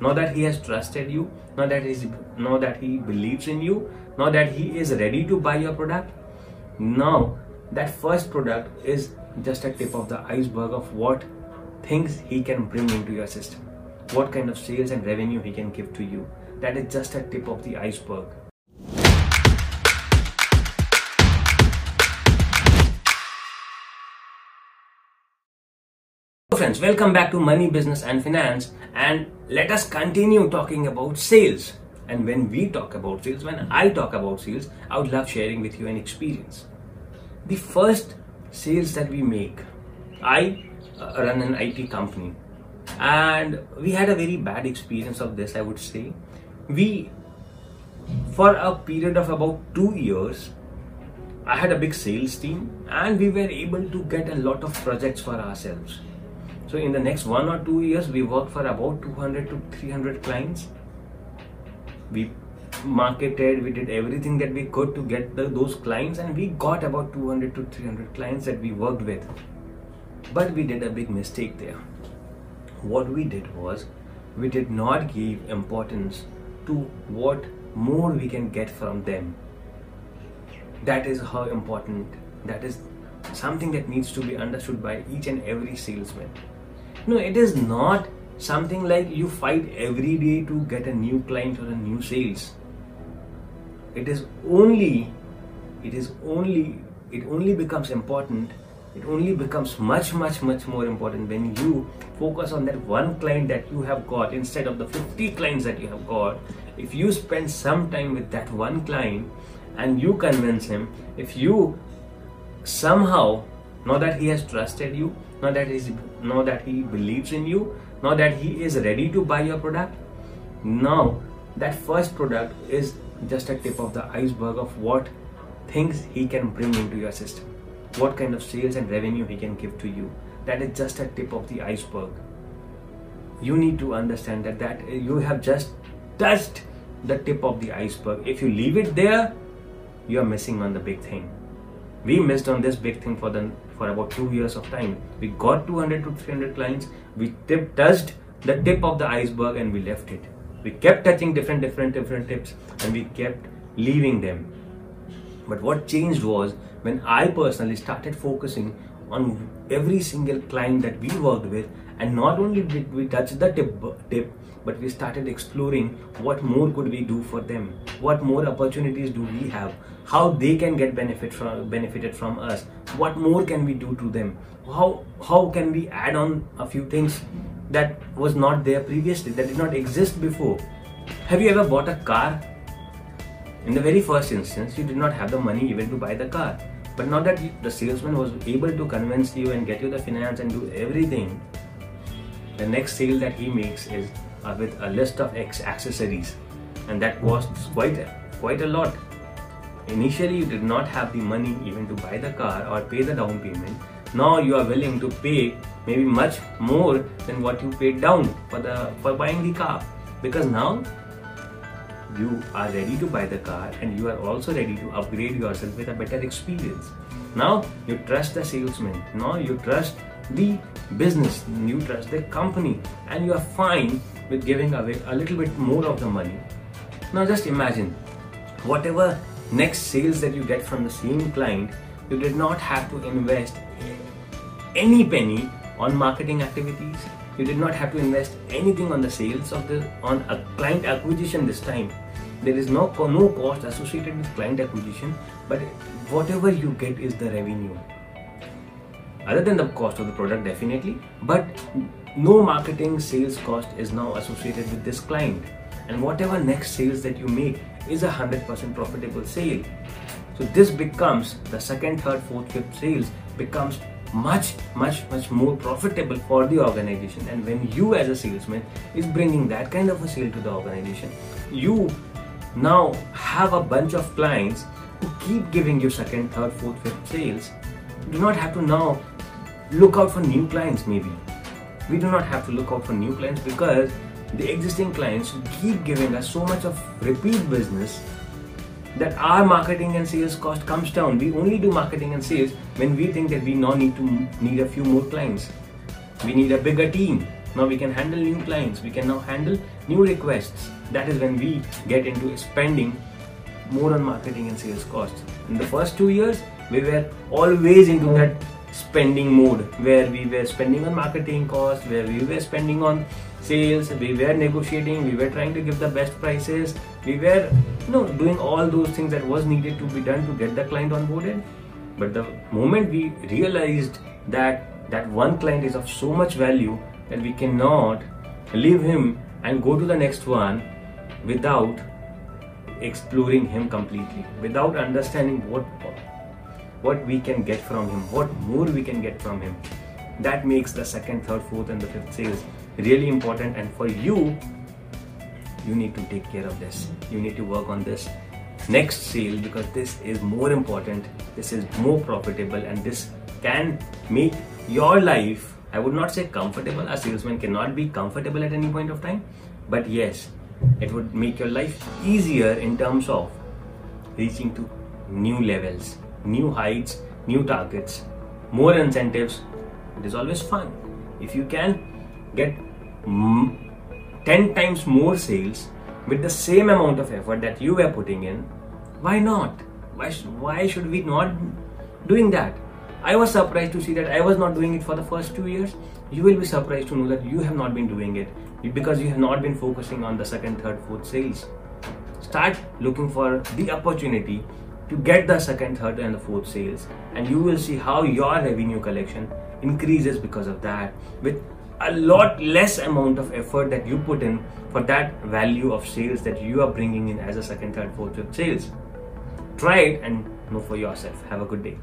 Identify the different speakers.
Speaker 1: Now that he has trusted you, now that he's now that he believes in you, now that he is ready to buy your product, now that first product is just a tip of the iceberg of what things he can bring into your system. What kind of sales and revenue he can give to you. That is just a tip of the iceberg. Friends. Welcome back to money business and finance. And let us continue talking about sales. And when we talk about sales when i talk about sales i would love sharing with you an experience. The first sales that we make i uh, run an it company. And we had a very bad experience of this i would say. We for a period of about 2 years i had a big sales team and we were able to get a lot of projects for ourselves so in the next one or two years, we worked for about 200 to 300 clients. We marketed, we did everything that we could to get the, those clients, and we got about 200 to 300 clients that we worked with. But we did a big mistake there. What we did was we did not give importance to what more we can get from them. That is how important, that is something that needs to be understood by each and every salesman. No, it is not something like you fight every day to get a new client or a new sales. It is only, it is only, it only becomes important. It only becomes much, much, much more important when you focus on that one client that you have got instead of the 50 clients that you have got. If you spend some time with that one client and you convince him, if you somehow know that he has trusted you now that he's now that he believes in you now that he is ready to buy your product. Now that first product is just a tip of the iceberg of what things he can bring into your system. What kind of sales and revenue he can give to you. That is just a tip of the iceberg. You need to understand that that you have just touched the tip of the iceberg. If you leave it there you are missing on the big thing we missed on this big thing for the for about two years of time. We got 200 to 300 clients. We tip, touched the tip of the iceberg and we left it. We kept touching different, different, different tips and we kept leaving them. But what changed was when I personally started focusing on every single client that we worked with, and not only did we touch the tip, tip but we started exploring what more could we do for them what more opportunities do we have how they can get benefit from benefited from us what more can we do to them how how can we add on a few things that was not there previously that did not exist before. Have you ever bought a car? In the very first instance you did not have the money even to buy the car but now that the salesman was able to convince you and get you the finance and do everything the next sale that he makes is uh, with a list of X accessories. And that costs quite quite a lot. Initially you did not have the money even to buy the car or pay the down payment. Now you are willing to pay maybe much more than what you paid down for the for buying the car. Because now you are ready to buy the car and you are also ready to upgrade yourself with a better experience now you trust the salesman now you trust the business you trust the company and you are fine with giving away a little bit more of the money. Now just imagine whatever next sales that you get from the same client, you did not have to invest any penny on marketing activities. You did not have to invest anything on the sales of the on a client acquisition this time. There is no no cost associated with client acquisition, but whatever you get is the revenue. Other than the cost of the product, definitely, but no marketing sales cost is now associated with this client and whatever next sales that you make is a 100% profitable sale so this becomes the second third fourth fifth sales becomes much much much more profitable for the organization. And when you as a salesman is bringing that kind of a sale to the organization you now have a bunch of clients who keep giving you second third fourth fifth sales. Do not have to now look out for new clients maybe. We do not have to look out for new clients because the existing clients who keep giving us so much of repeat business that our marketing and sales cost comes down. We only do marketing and sales when we think that we now need to need a few more clients. We need a bigger team. Now we can handle new clients. We can now handle new requests. That is when we get into spending more on marketing and sales costs. In the first two years, we were always into that spending mode where we were spending on marketing costs, where we were spending on sales, we were negotiating, we were trying to give the best prices, we were you know doing all those things that was needed to be done to get the client onboarded. But the moment we realized that that one client is of so much value that we cannot leave him and go to the next one without exploring him completely, without understanding what what we can get from him, what more we can get from him. That makes the second, third, fourth, and the fifth sales really important. And for you, you need to take care of this. You need to work on this next sale because this is more important, this is more profitable, and this can make your life. I would not say comfortable. A salesman cannot be comfortable at any point of time, but yes, it would make your life easier in terms of reaching to new levels new heights, new targets, more incentives. It is always fun. If you can get 10 times more sales with the same amount of effort that you were putting in, why not? Why, sh- why should we not doing that? I was surprised to see that I was not doing it for the first two years. You will be surprised to know that you have not been doing it because you have not been focusing on the second, third, fourth sales. Start looking for the opportunity to get the second, third, and the fourth sales, and you will see how your revenue collection increases because of that with a lot less amount of effort that you put in for that value of sales that you are bringing in as a second, third, fourth, fifth sales. Try it and know for yourself. Have a good day.